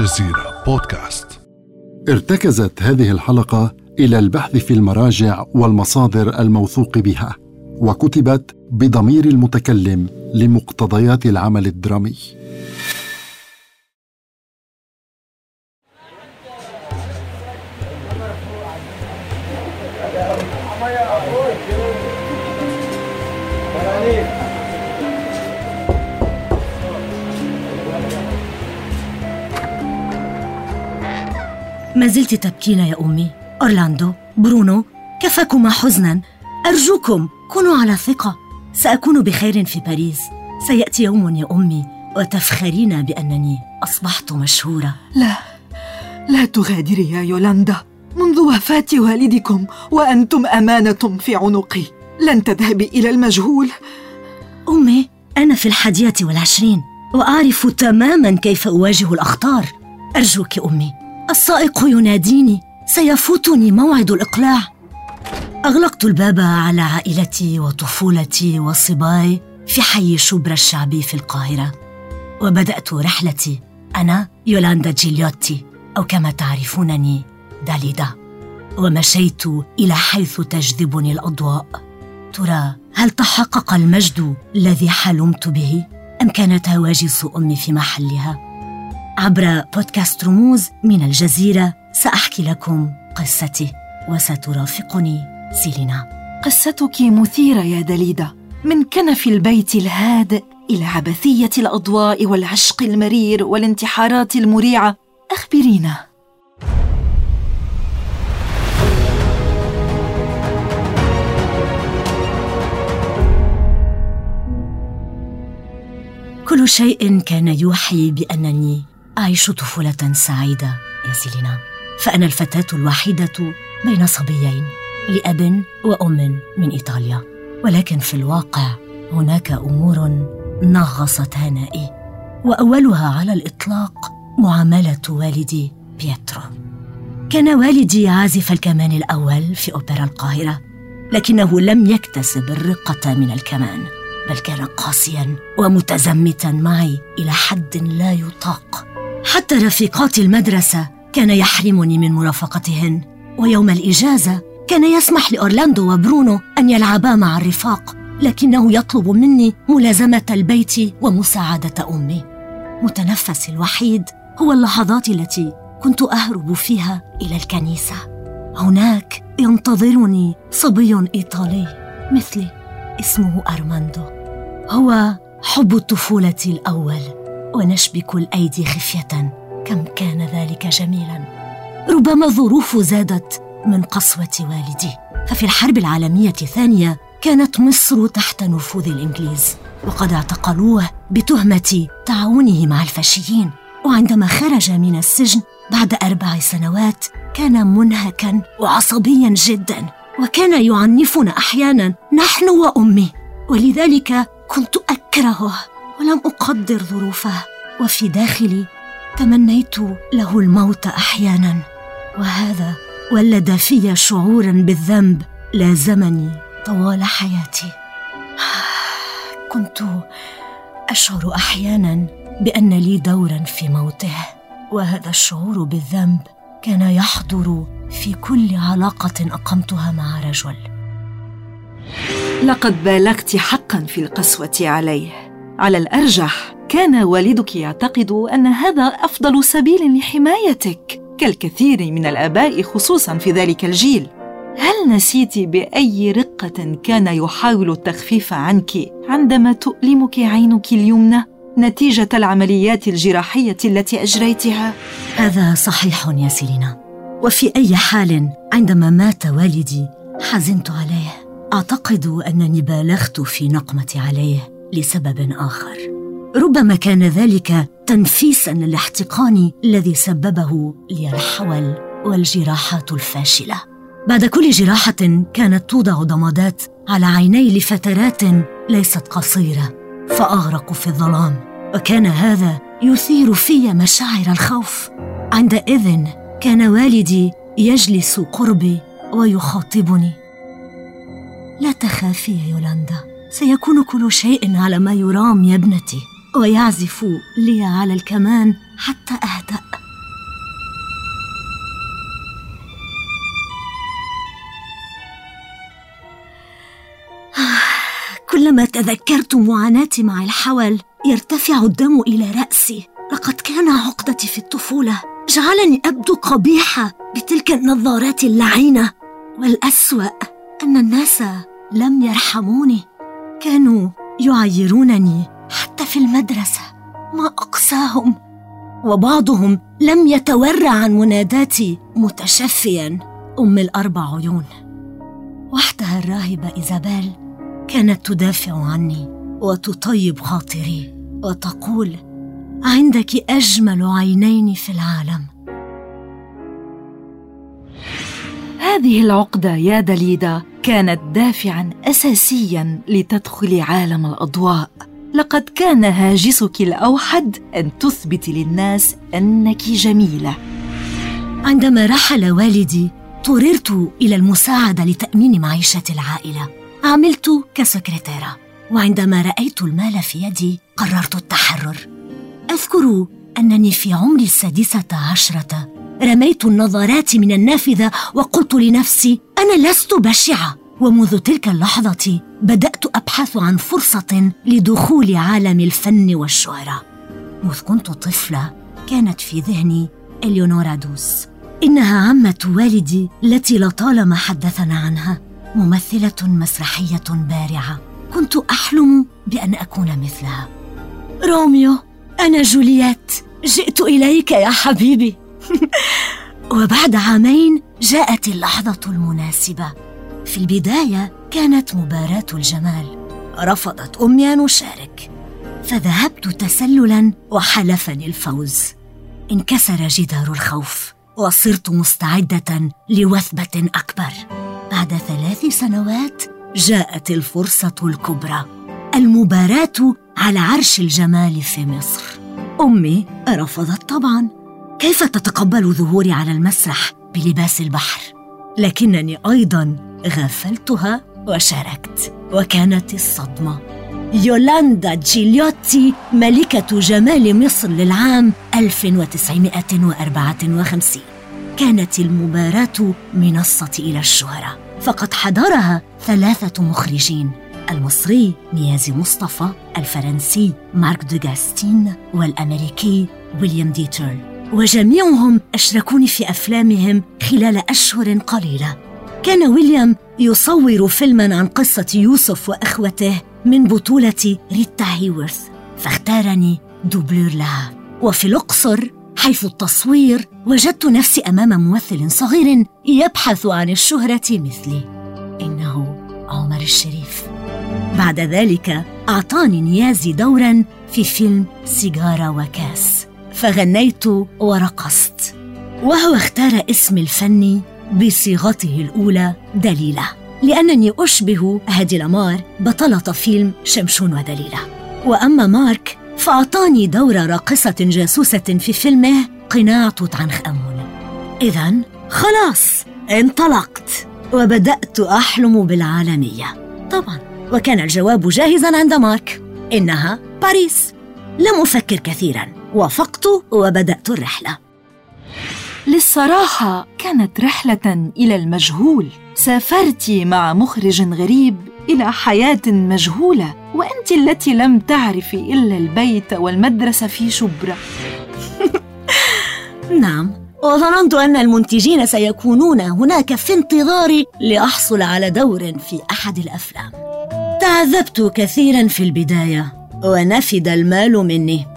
الجزيرة بودكاست. ارتكزت هذه الحلقة إلى البحث في المراجع والمصادر الموثوق بها وكتبت بضمير المتكلم لمقتضيات العمل الدرامي. ما زلت تبكين يا أمي. أورلاندو برونو كفاكما حزنا. أرجوكم كونوا على ثقة. سأكون بخير في باريس. سيأتي يوم يا أمي وتفخرين بأنني أصبحت مشهورة. لا لا تغادري يا يولاندا. منذ وفاة والدكم وأنتم أمانة في عنقي. لن تذهبي إلى المجهول. أمي أنا في الحادية والعشرين وأعرف تماما كيف أواجه الأخطار. أرجوك أمي السائق يناديني سيفوتني موعد الإقلاع. أغلقت الباب على عائلتي وطفولتي وصباي في حي شبرا الشعبي في القاهرة. وبدأت رحلتي أنا يولاندا جيليوتي أو كما تعرفونني داليدا. ومشيت إلى حيث تجذبني الأضواء. ترى هل تحقق المجد الذي حلمت به؟ أم كانت هواجس أمي في محلها؟ عبر بودكاست رموز من الجزيرة سأحكي لكم قصتي وسترافقني سيلينا. قصتك مثيرة يا دليدا من كنف البيت الهادئ إلى عبثية الأضواء والعشق المرير والانتحارات المريعة. أخبرينا. كل شيء كان يوحي بأنني أعيش طفولة سعيدة يا سيلينا. فأنا الفتاة الوحيدة بين صبيين لأب وأم من إيطاليا. ولكن في الواقع هناك أمور نغصت هنائي وأولها على الإطلاق معاملة والدي بيترو. كان والدي عازف الكمان الأول في أوبرا القاهرة لكنه لم يكتسب الرقة من الكمان بل كان قاسيا ومتزمتا معي إلى حد لا يطاق. حتى رفيقات المدرسة كان يحرمني من مرافقتهن ويوم الإجازة كان يسمح لأورلاندو وبرونو أن يلعبا مع الرفاق لكنه يطلب مني ملازمة البيت ومساعدة أمي. متنفسي الوحيد هو اللحظات التي كنت أهرب فيها إلى الكنيسة. هناك ينتظرني صبي إيطالي مثلي اسمه أرماندو. هو حب الطفولة الأول. ونشبك الأيدي خفية كم كان ذلك جميلا. ربما الظروف زادت من قسوة والدي. ففي الحرب العالمية الثانية كانت مصر تحت نفوذ الإنجليز وقد اعتقلوه بتهمة تعاونه مع الفاشيين. وعندما خرج من السجن بعد أربع سنوات كان منهكا وعصبيا جدا وكان يعنفنا أحيانا نحن وأمي. ولذلك كنت أكرهه. ولم أقدر ظروفه وفي داخلي تمنيت له الموت أحيانا. وهذا ولد في شعورا بالذنب لازمني طوال حياتي. كنت أشعر أحيانا بأن لي دورا في موته. وهذا الشعور بالذنب كان يحضر في كل علاقة أقمتها مع رجل. لقد بالغت حقا في القسوة عليه. على الأرجح. كان والدك يعتقد أن هذا أفضل سبيل لحمايتك. كالكثير من الآباء خصوصا في ذلك الجيل. هل نسيت بأي رقة كان يحاول التخفيف عنك عندما تؤلمك عينك اليمنى نتيجة العمليات الجراحية التي أجريتها؟ هذا صحيح يا سيلينا وفي أي حال عندما مات والدي حزنت عليه. أعتقد أنني بالغت في نقمتي عليه. لسبب آخر. ربما كان ذلك تنفيسا للاحتقان الذي سببه لي الحول والجراحات الفاشلة. بعد كل جراحة كانت توضع ضمادات على عيني لفترات ليست قصيرة فأغرق في الظلام. وكان هذا يثير في مشاعر الخوف. عندئذ كان والدي يجلس قربي ويخاطبني. لا تخافي يا يولاندا. سيكون كل شيء على ما يرام يا ابنتي ويعزف لي على الكمان حتى أهدأ. كلما تذكرت معاناتي مع الحول يرتفع الدم إلى رأسي. لقد كان عقدتي في الطفولة. جعلني أبدو قبيحة بتلك النظارات اللعينة. والأسوأ أن الناس لم يرحموني. كانوا يعيرونني حتى في المدرسة ما اقساهم وبعضهم لم يتورع عن مناداتي متشفيا. أم الاربع عيون وحدها الراهبة إيزابيل كانت تدافع عني وتطيب خاطري وتقول عندك أجمل عينين في العالم. هذه العقدة يا دليدا كانت دافعا اساسيا لتدخل عالم الأضواء. لقد كان هاجسك الأوحد أن تثبتي للناس أنك جميلة. عندما رحل والدي اضطررت إلى المساعدة لتأمين معيشة العائلة. عملت كسكرتيرة وعندما رأيت المال في يدي قررت التحرر. أذكر أنني في عمر السادسة عشرة رميت النظارات من النافذة وقلت لنفسي أنا لست بشعة. ومنذ تلك اللحظة بدأت أبحث عن فرصة لدخول عالم الفن والشهرة. مذ كنت طفلة كانت في ذهني إليونورا دوس. إنها عمة والدي التي لطالما حدثنا عنها ممثلة مسرحية بارعة. كنت أحلم بأن أكون مثلها. روميو أنا جولييت جئت إليك يا حبيبي. وبعد عامين جاءت اللحظة المناسبة. في البداية كانت مباراة الجمال. رفضت أمي أن أشارك. فذهبت تسللا وحلفني الفوز. انكسر جدار الخوف وصرت مستعدة لوثبة أكبر. بعد ثلاث سنوات جاءت الفرصة الكبرى. المباراة على عرش الجمال في مصر. أمي رفضت طبعا. كيف تتقبل ظهوري على المسرح بلباس البحر؟ لكنني أيضا غفلتها وشاركت وكانت الصدمة. يولاندا جيليوتي ملكة جمال مصر للعام 1954 كانت المباراة منصة إلى الشهرة. فقد حضرها ثلاثة مخرجين المصري نيازي مصطفى الفرنسي مارك دوغاستين والأمريكي ويليام ديترل. وجميعهم أشركوني في أفلامهم خلال أشهر قليلة. كان ويليام يصور فيلما عن قصة يوسف وأخوته من بطولة ريتا هيورث فاختارني دوبلور لها. وفي الأقصر حيث التصوير وجدت نفسي أمام ممثل صغير يبحث عن الشهرة مثلي. إنه عمر الشريف. بعد ذلك أعطاني نيازي دورا في فيلم سيجارة وكاس. فغنيت ورقصت. وهو اختار اسم الفني بصيغته الأولى دليلة لأنني أشبه هادي لامار بطلة فيلم شمشون ودليلة. وأما مارك فأعطاني دور راقصة جاسوسة في فيلمه قناع توت عنخ آمون إذا خلاص انطلقت وبدأت أحلم بالعالمية. طبعا وكان الجواب جاهزا عند مارك. إنها باريس. لم أفكر كثيرا. وافقت وبدأت الرحلة. للصراحة كانت رحلة إلى المجهول. سافرت مع مخرج غريب إلى حياة مجهولة وأنت التي لم تعرفي إلا البيت والمدرسة في شبرا. نعم وظننت أن المنتجين سيكونون هناك في انتظاري لأحصل على دور في أحد الأفلام. تعذبت كثيرا في البداية ونفد المال مني.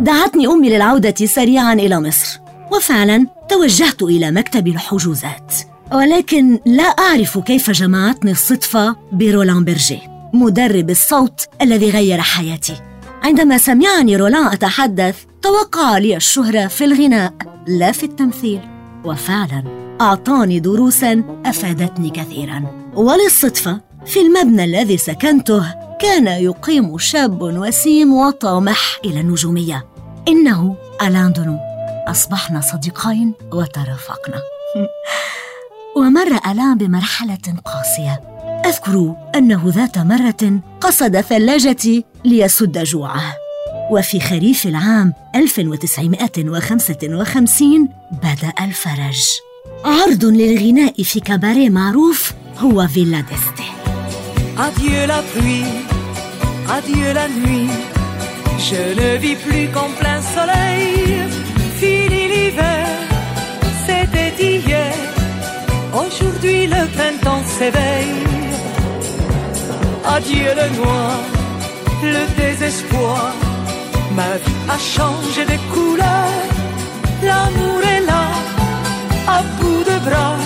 دعتني أمي للعودة سريعا إلى مصر وفعلا توجهت إلى مكتب الحجوزات. ولكن لا أعرف كيف جمعتني الصدفة برولان بيرجي مدرب الصوت الذي غير حياتي. عندما سمعني رولان أتحدث توقع لي الشهرة في الغناء لا في التمثيل. وفعلا أعطاني دروسا أفادتني كثيرا. وللصدفة في المبنى الذي سكنته كان يقيم شاب وسيم وطامح إلى النجومية. إنه ألان دونو. أصبحنا صديقين وترافقنا. ومر ألان بمرحلة قاسية. أذكر أنه ذات مرة قصد ثلاجتي ليسد جوعه. وفي خريف العام 1955 بدأ الفرج. عرض للغناء في كباريه معروف هو فيلا ديستي Adieu la pluie, adieu la nuit. Je ne vis plus qu'en plein soleil. Fini l'hiver, c'était hier. Aujourd'hui le printemps s'éveille. Adieu le noir, le désespoir. Ma vie a changé de couleur. L'amour est là, à bout de bras.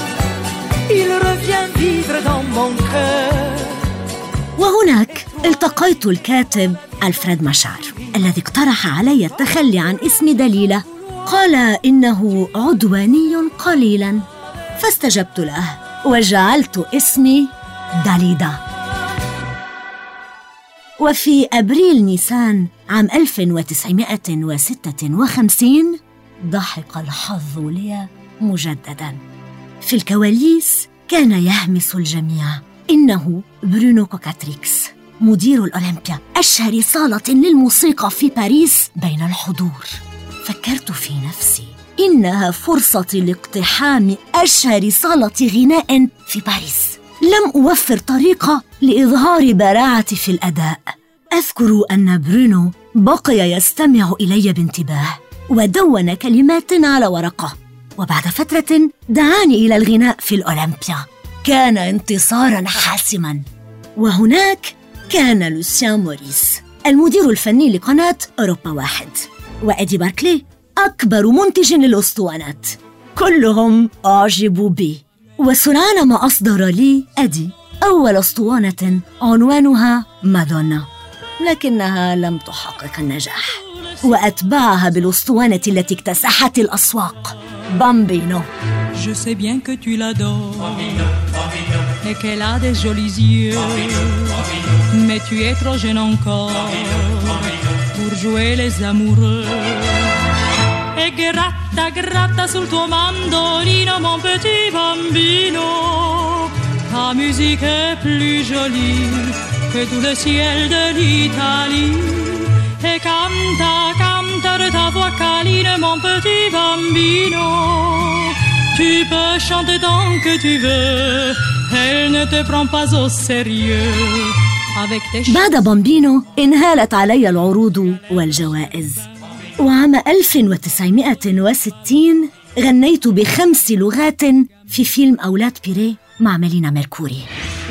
Il revient vivre dans mon cœur. وهناك التقيت الكاتب ألفريد مشعر الذي اقترح علي التخلي عن اسم دليلة. قال إنه عدواني قليلا. فاستجبت له وجعلت اسمي داليدا وفي أبريل نيسان عام 1956 ضحك الحظ لي مجددا. في الكواليس كان يهمس الجميع. إنه برونو كوكاتريكس مدير الأولمبيا أشهر صالة للموسيقى في باريس بين الحضور. فكرت في نفسي إنها فرصتي لاقتحام أشهر صالة غناء في باريس. لم أوفر طريقة لإظهار براعتي في الأداء. أذكر أن برونو بقي يستمع إلي بانتباه ودون كلمات على ورقة. وبعد فترة دعاني إلى الغناء في الأولمبيا. كان انتصارا حاسما. وهناك كان لوسيان موريس المدير الفني لقناة أوروبا واحد. وإدي باركلي أكبر منتج للأسطوانات. كلهم أعجبوا بي. وسرعان ما أصدر لي أدي أول أسطوانة عنوانها مادونا. لكنها لم تحقق النجاح. وأتبعها بالأسطوانة التي اكتسحت الأسواق. بامبينو. Je sais bien que tu l'adores. Et qu'elle a des jolis yeux, mais tu es trop jeune encore pour jouer les amoureux. E gratta, gratta sul tuo mandolino, mon petit bambino. Ta musique est plus jolie que tout le ciel de l'Italie. Et canta, canta de ta voix câline, mon petit bambino. Tu peux chanter tant que tu veux, elle ne te prend pas au sérieux. Avec tes بعد بامبينو انهالت علي العروض والجوائز. وعام 1960 غنيت بخمس لغات في فيلم أولاد بيري مع ميلينا ميركوري.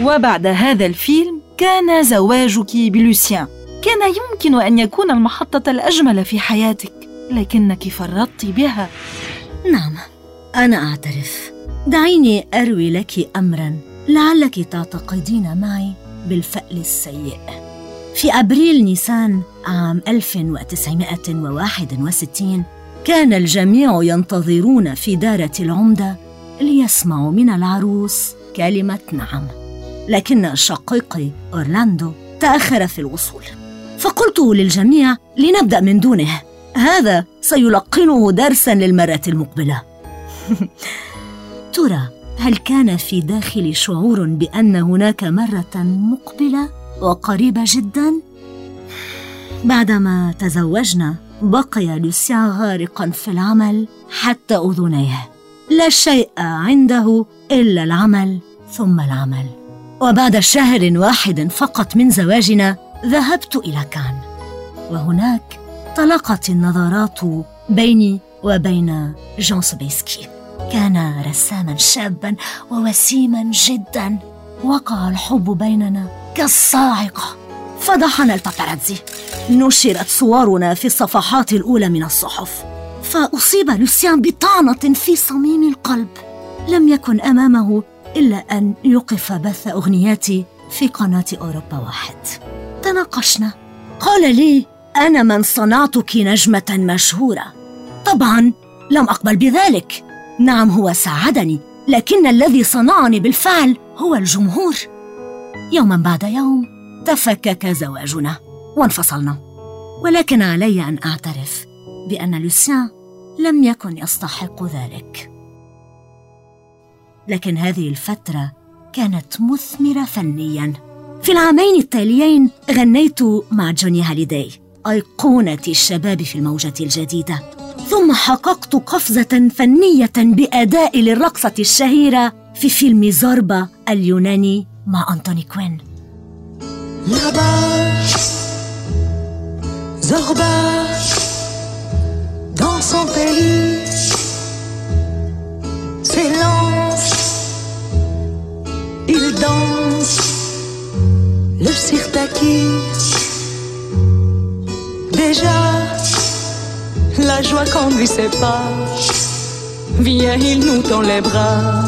وبعد هذا الفيلم كان زواجك بلوسيان. كان يمكن أن يكون المحطة الأجمل في حياتك لكنك فرطت بها. نعم أنا أعترف. دعيني أروي لك أمرا. لعلك تعتقدين معي بالفأل السيء. في أبريل نيسان عام 1961 كان الجميع ينتظرون في دارة العمدة ليسمعوا من العروس كلمة نعم. لكن شقيقي أورلاندو تأخر في الوصول. فقلت للجميع لنبدأ من دونه. هذا سيلقنه درسا للمرة المقبلة. ترى هل كان في داخلي شعور بأن هناك مرة مقبلة وقريبة جدا؟ بعدما تزوجنا بقي لوسيان غارقا في العمل حتى أذنيه. لا شيء عنده إلا العمل ثم العمل. وبعد شهر واحد فقط من زواجنا ذهبت إلى كان. وهناك تلاقت النظرات بيني وبين جون سوبيسكي كان رساما شابا ووسيما جدا. وقع الحب بيننا كالصاعقة. فضحنا الباباراتزي نشرت صورنا في الصفحات الأولى من الصحف. فأصيب لوسيان بطعنه في صميم القلب. لم يكن أمامه إلا أن يوقف بث اغنياتي في قناة أوروبا واحد. تناقشنا. قال لي أنا من صنعتك نجمة مشهورة. طبعا لم أقبل بذلك. نعم هو ساعدني لكن الذي صنعني بالفعل هو الجمهور. يوما بعد يوم تفكك زواجنا وانفصلنا ولكن علي أن أعترف بأن لوسيان لم يكن يستحق ذلك. لكن هذه الفترة كانت مثمرة فنيا. في العامين التاليين غنيت مع جوني هاليداي أيقونة الشباب في الموجة الجديدة. ثم حققت قفزة فنية بأداء للرقصة الشهيرة في فيلم زوربا اليوناني مع أنتوني كوين le. Déjà, la joie conduit ses pas, viens, il nous tend les bras.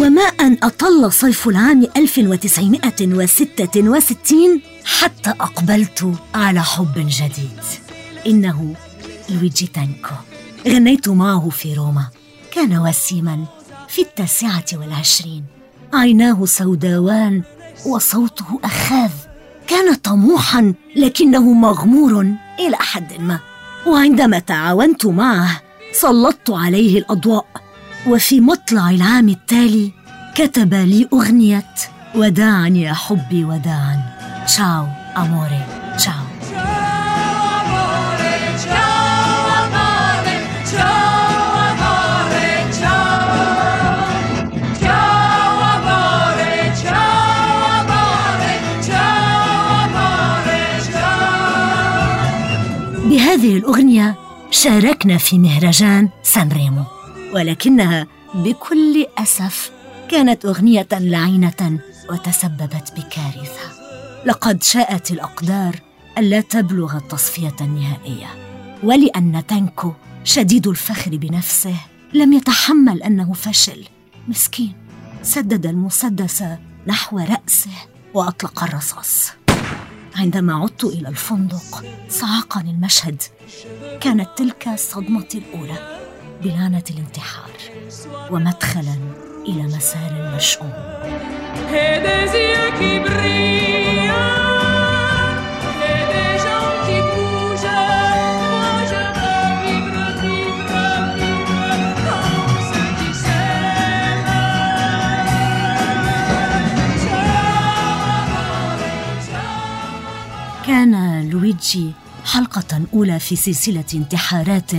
وما أن أطل صيف العام 1966 حتى أقبلت على حب جديد. إنه لويجي تانكو. غنيت معه في روما. كان وسيما في التاسعة والعشرين. عيناه سوداوان وصوته أخاذ. كان طموحا لكنه مغمور. إلى حد ما. وعندما تعاونت معه سلطت عليه الأضواء. وفي مطلع العام التالي كتب لي أغنية وداعا يا حبي وداعا تشاو أموري. تشاو. بهذه الأغنية شاركنا في مهرجان سان ريمو ولكنها بكل أسف كانت أغنية لعينة وتسببت بكارثة. لقد شاءت الأقدار ألا تبلغ التصفية النهائية ولأن تانكو شديد الفخر بنفسه لم يتحمل أنه فشل مسكين سدد المسدس نحو رأسه وأطلق الرصاص. عندما عدت إلى الفندق صعقني المشهد كانت تلك الصدمة الأولى بلعنة الانتحار ومدخلا إلى مسار مشؤوم لويجي حلقة أولى في سلسلة انتحارات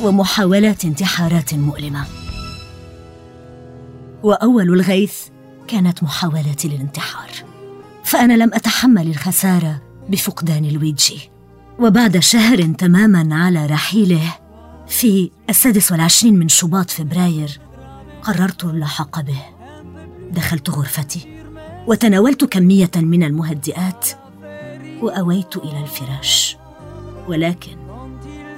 ومحاولات انتحارات مؤلمة. وأول الغيث كانت محاولتي للانتحار. فأنا لم أتحمل الخسارة بفقدان لويجي. وبعد شهر تماما على رحيله في السادس والعشرين من شباط فبراير قررت اللحاق به. دخلت غرفتي وتناولت كمية من المهدئات وأويت إلى الفراش. ولكن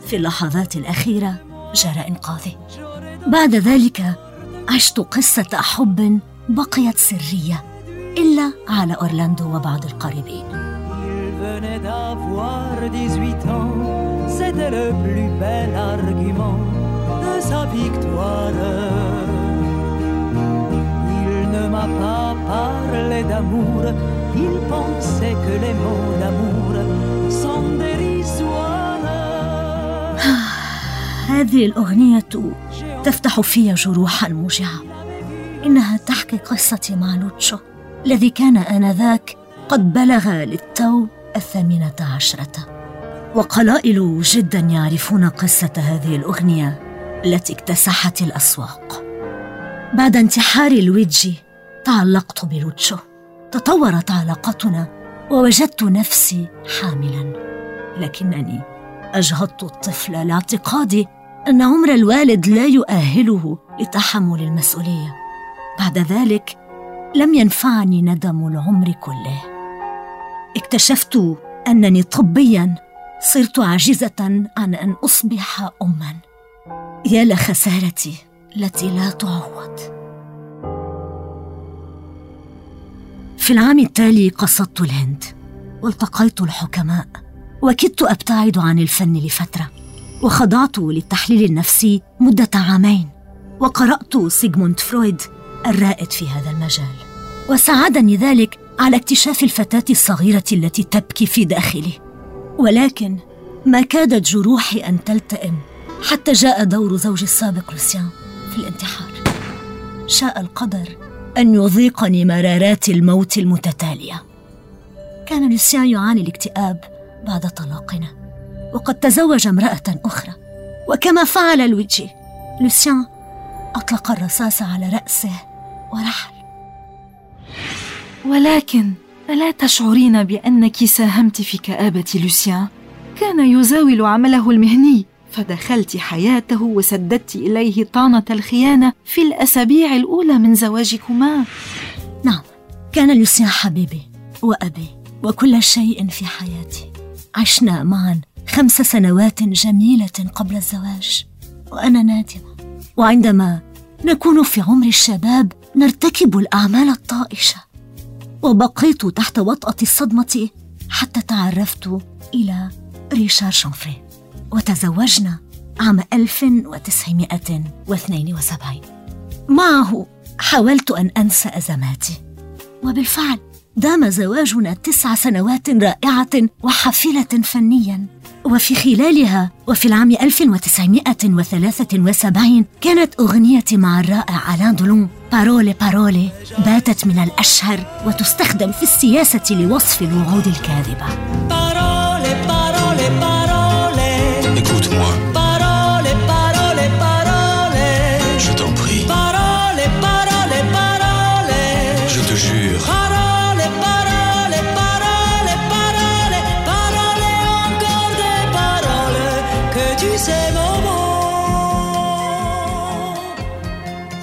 في اللحظات الأخيرة جرى إنقاذي بعد ذلك عشت قصة حب بقيت سرية إلا على أورلاندو وبعض القريبين Il venait d'avoir 18 ans, c'était le plus bel argument de sa victoire. Ne m'a pas parlé d'amour, il pensait que les mots d'amour sont dérisoires. هذه الأغنية تفتح في جروحا موجعة إنها تحكي قصتي مع لوتشو الذي كان آنذاك قد بلغ للتو الثامنة عشرة. وقلائل جدا يعرفون قصة هذه الأغنية التي اكتسحت الأسواق. بعد انتحار لويجي تعلقت بلوتشو. تطورت علاقتنا ووجدت نفسي حاملا. لكنني أجهضت الطفل لاعتقادي أن عمر الوالد لا يؤهله لتحمل المسؤولية. بعد ذلك لم ينفعني ندم العمر كله. اكتشفت أنني طبيا صرت عاجزة عن أن أصبح أما. يا لخسارتي التي لا تعوض. في العام التالي قصدت الهند. والتقيت الحكماء. وكدت أبتعد عن الفن لفترة. وخضعت للتحليل النفسي مدة عامين. وقرأت سيغموند فرويد الرائد في هذا المجال. وساعدني ذلك على اكتشاف الفتاة الصغيرة التي تبكي في داخلي. ولكن ما كادت جروحي أن تلتئم حتى جاء دور زوجي السابق لوسيان في الانتحار. شاء القدر أن يذيقني مرارات الموت المتتالية. كان لوسيان يعاني الاكتئاب بعد طلاقنا وقد تزوج امرأة أخرى. وكما فعل لويجي لوسيان أطلق الرصاص على رأسه ورحل. ولكن ألا تشعرين بانك ساهمت في كابه لوسيان كان يزاول عمله المهني. فدخلت حياته وسددت إليه طعنه الخيانة في الأسابيع الأولى من زواجكما. نعم كان لوسيان حبيبي وأبي وكل شيء في حياتي. عشنا معا خمس سنوات جميلة قبل الزواج وأنا نادمة. وعندما نكون في عمر الشباب نرتكب الأعمال الطائشة. وبقيت تحت وطأة الصدمة حتى تعرفت إلى ريشار شانفري. وتزوجنا عام 1972 معه حاولت أن أنسى أزماتي وبالفعل دام زواجنا تسع سنوات رائعة وحافلة فنيا. وفي خلالها وفي العام 1973 كانت أغنيتي مع الرائع ألان دولون بارولي بارولي باتت من الأشهر وتستخدم في السياسة لوصف الوعود الكاذبة. Écoute-moi. Parole, parole, parole. Je t'en prie. Parole, parole, parole. Je te jure. Parole, parole, parole, parole. Parole, encore des paroles que tu sais mon mot.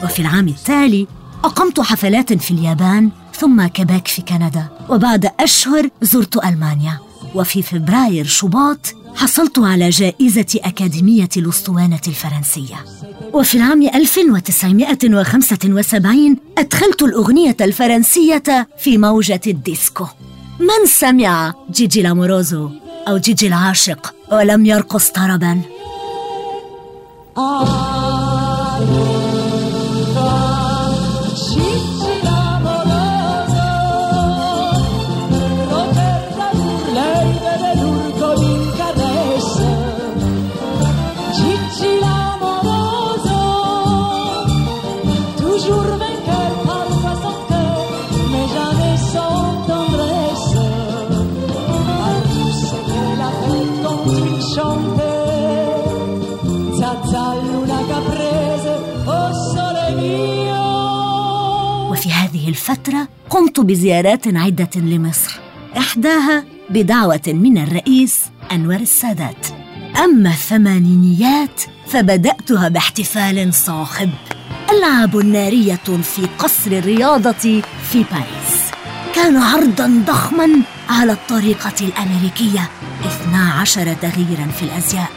وفي العام التالي أقمت حفلات في اليابان ثم كيبيك في كندا وبعد أشهر زرت ألمانيا وفي فبراير شباط حصلت على جائزة أكاديمية الأسطوانة الفرنسية. وفي العام 1975 أدخلت الأغنية الفرنسية في موجة الديسكو. من سمع جيجي لاموروزو أو جيجي العاشق ولم يرقص طرباً؟ الفترة قمت بزيارات عدة لمصر. إحداها بدعوة من الرئيس أنور السادات. أما الثمانينيات فبدأتها باحتفال صاخب. ألعاب نارية في قصر الرياضة في باريس. كان عرضا ضخما على الطريقة الأمريكية. 12 تغييرا في الأزياء.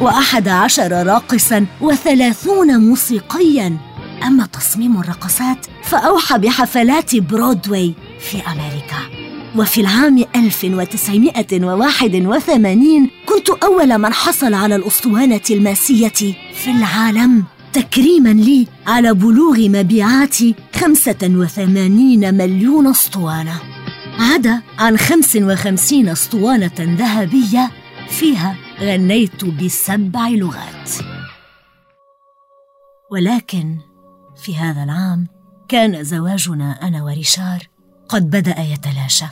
وأحد عشر راقصا وثلاثون موسيقيا. أما تصميم الرقصات فأوحى بحفلات برودواي في أمريكا. وفي العام 1981 كنت أول من حصل على الأسطوانة الماسية في العالم. تكريما لي على بلوغ مبيعات 85 مليون أسطوانة. عدا عن 55 أسطوانة ذهبية فيها غنيت بسبع لغات. ولكن في هذا العام كان زواجنا أنا وريشار قد بدأ يتلاشى.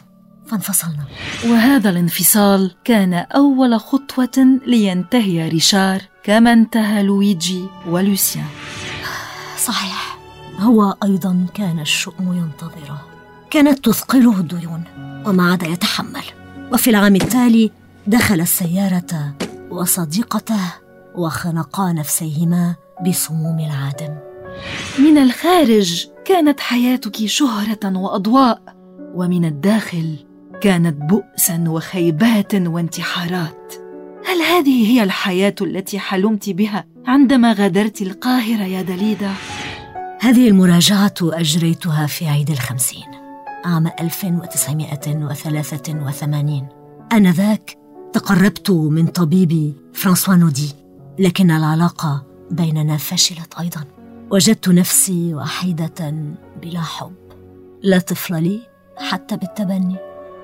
فانفصلنا. وهذا الانفصال كان أول خطوة لينتهي ريشار كما انتهى لويجي ولوسيان صحيح. هو أيضا كان الشؤم ينتظره. كانت تثقله الديون وما عاد يتحمل. وفي العام التالي دخل السيارة وصديقته وخنقا نفسيهما بسموم العدم. من الخارج كانت حياتك شهرة وأضواء ومن الداخل كانت بؤسا وخيبات وانتحارات. هل هذه هي الحياة التي حلمت بها عندما غادرت القاهرة يا دليدا؟ هذه المراجعة أجريتها في عيد الخمسين عام 1983 آنذاك تقربت من طبيبي فرانسوا نودي لكن العلاقة بيننا فشلت أيضا. وجدت نفسي وحيدة بلا حب. لا طفل لي حتى بالتبني.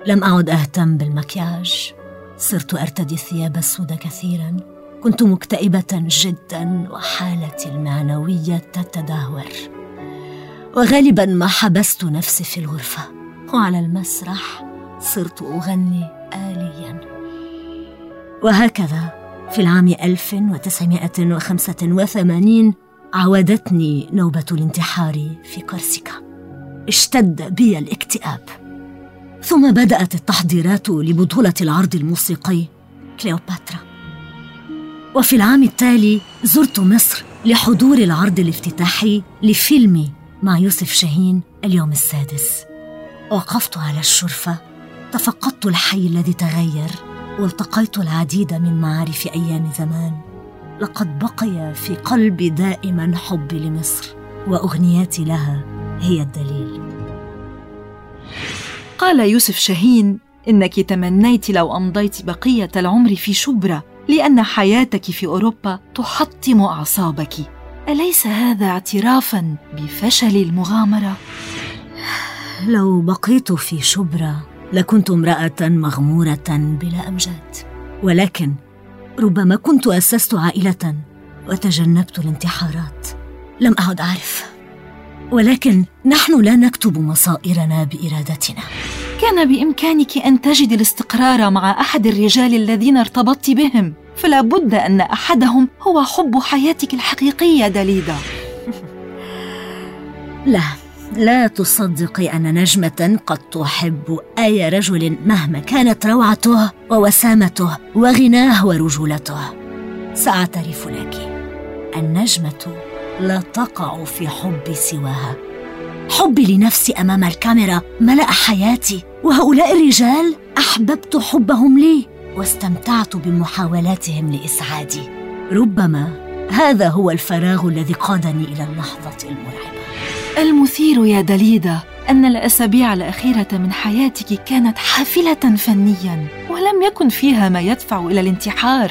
لم أعد أهتم بالمكياج. صرت أرتدي الثياب السوداء كثيرا. كنت مكتئبة جدا وحالتي المعنوية تتدهور. وغالبا ما حبست نفسي في الغرفة. وعلى المسرح صرت أغني آليا. وهكذا في العام 1985 عودتني نوبة الانتحار في كورسيكا اشتد بي الاكتئاب. ثم بدأت التحضيرات لبطولة العرض الموسيقي كليوباترا. وفي العام التالي زرت مصر لحضور العرض الافتتاحي لفيلمي مع يوسف شاهين اليوم السادس. وقفت على الشرفة تفقدت الحي الذي تغير والتقيت العديد من معارف أيام زمان. لقد بقي في قلبي دائما حبي لمصر وأغنياتي لها هي الدليل. قال يوسف شاهين إنك تمنيت لو أمضيت بقية العمر في شبرا لأن حياتك في أوروبا تحطم أعصابك. أليس هذا اعترافا بفشل المغامرة؟ لو بقيت في شبرا لكنت امرأة مغمورة بلا أمجاد. ولكن ربما كنت أسست عائلة وتجنبت الانتحارات. لم أعد أعرف. ولكن نحن لا نكتب مصائرنا بإرادتنا. كان بإمكانك أن تجد الاستقرار مع أحد الرجال الذين ارتبطت بهم. فلا بد أن أحدهم هو حب حياتك الحقيقية دليدا لا. لا تصدقي أن نجمة قد تحب أي رجل مهما كانت روعته ووسامته وغناه ورجولته. سأعترف لك. النجمة لا تقع في حبي سواها. حبي لنفسي أمام الكاميرا ملأ حياتي وهؤلاء الرجال أحببت حبهم لي واستمتعت بمحاولاتهم لإسعادي. ربما هذا هو الفراغ الذي قادني إلى اللحظة المرعبة. المثير يا دليدا أن الأسابيع الأخيرة من حياتك كانت حافلة فنيا ولم يكن فيها ما يدفع إلى الانتحار.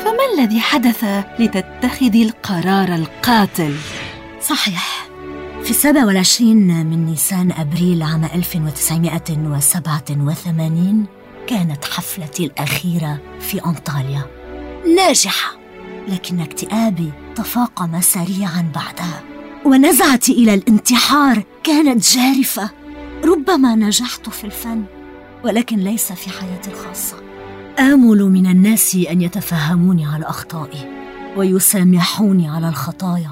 فما الذي حدث لتتخذي القرار القاتل؟ صحيح. في 27 من نيسان أبريل عام 1987 كانت حفلتي الأخيرة في أنطاليا. ناجحة لكن اكتئابي تفاقم سريعا بعدها. ونزعتي إلى الانتحار كانت جارفة. ربما نجحت في الفن ولكن ليس في حياتي الخاصة. آمل من الناس أن يتفهموني على أخطائي ويسامحوني على الخطايا.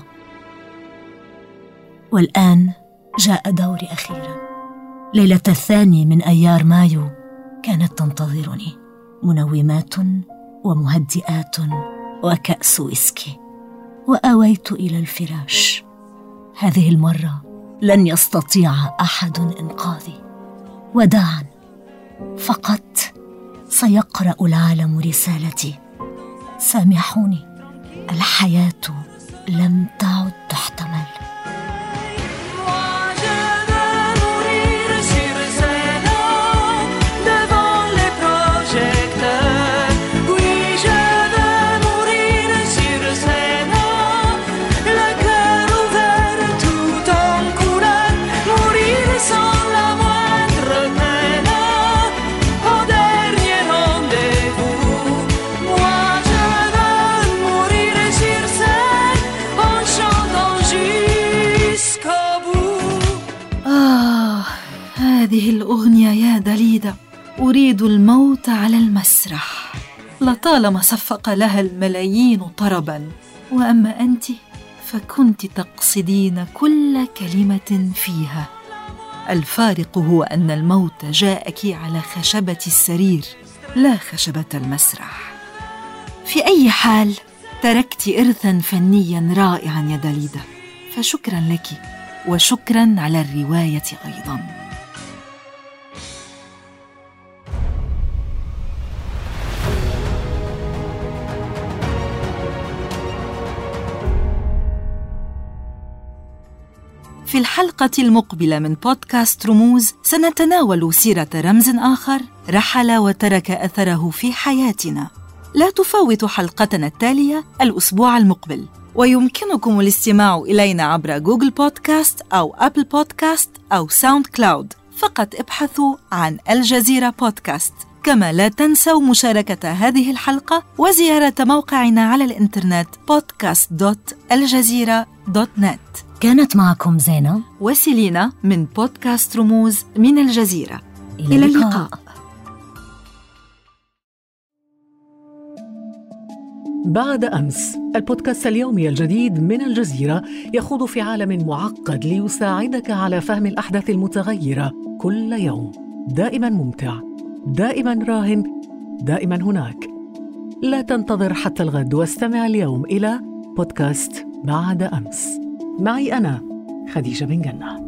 والآن جاء دوري أخيرا. ليلة الثاني من أيار مايو كانت تنتظرني. منومات ومهدئات وكأس ويسكي. وأويت إلى الفراش. هذه المرة لن يستطيع أحد إنقاذي. وداعا. فقط سيقرأ العالم رسالتي. سامحوني. الحياة لم تعد تحتمل. هذه الأغنية يا دليدا أريد الموت على المسرح. لطالما صفق لها الملايين طربا. وأما أنت فكنت تقصدين كل كلمة فيها. الفارق هو أن الموت جاءك على خشبة السرير لا خشبة المسرح. في أي حال تركت إرثا فنيا رائعا يا دليدا فشكرا لك وشكرا على الرواية أيضاً. في الحلقة المقبلة من بودكاست رموز سنتناول سيرة رمز آخر رحل وترك أثره في حياتنا. لا تفوتوا حلقتنا التالية الأسبوع المقبل. ويمكنكم الاستماع إلينا عبر Google Podcast أو Apple Podcast أو SoundCloud فقط ابحثوا عن الجزيرة بودكاست كما لا تنسوا مشاركة هذه الحلقة وزيارة موقعنا على الإنترنت podcast.aljazeera.net كانت معكم زينة وسيلينا من بودكاست رموز من الجزيرة. إلى, إلى اللقاء. بعد أمس البودكاست اليومي الجديد من الجزيرة يخوض في عالم معقد ليساعدك على فهم الأحداث المتغيرة كل يوم. دائما ممتع. دائما راهن دائما هناك. لا تنتظر حتى الغد واستمع اليوم إلى بودكاست بعد أمس. معي أنا خديجة بن جنة.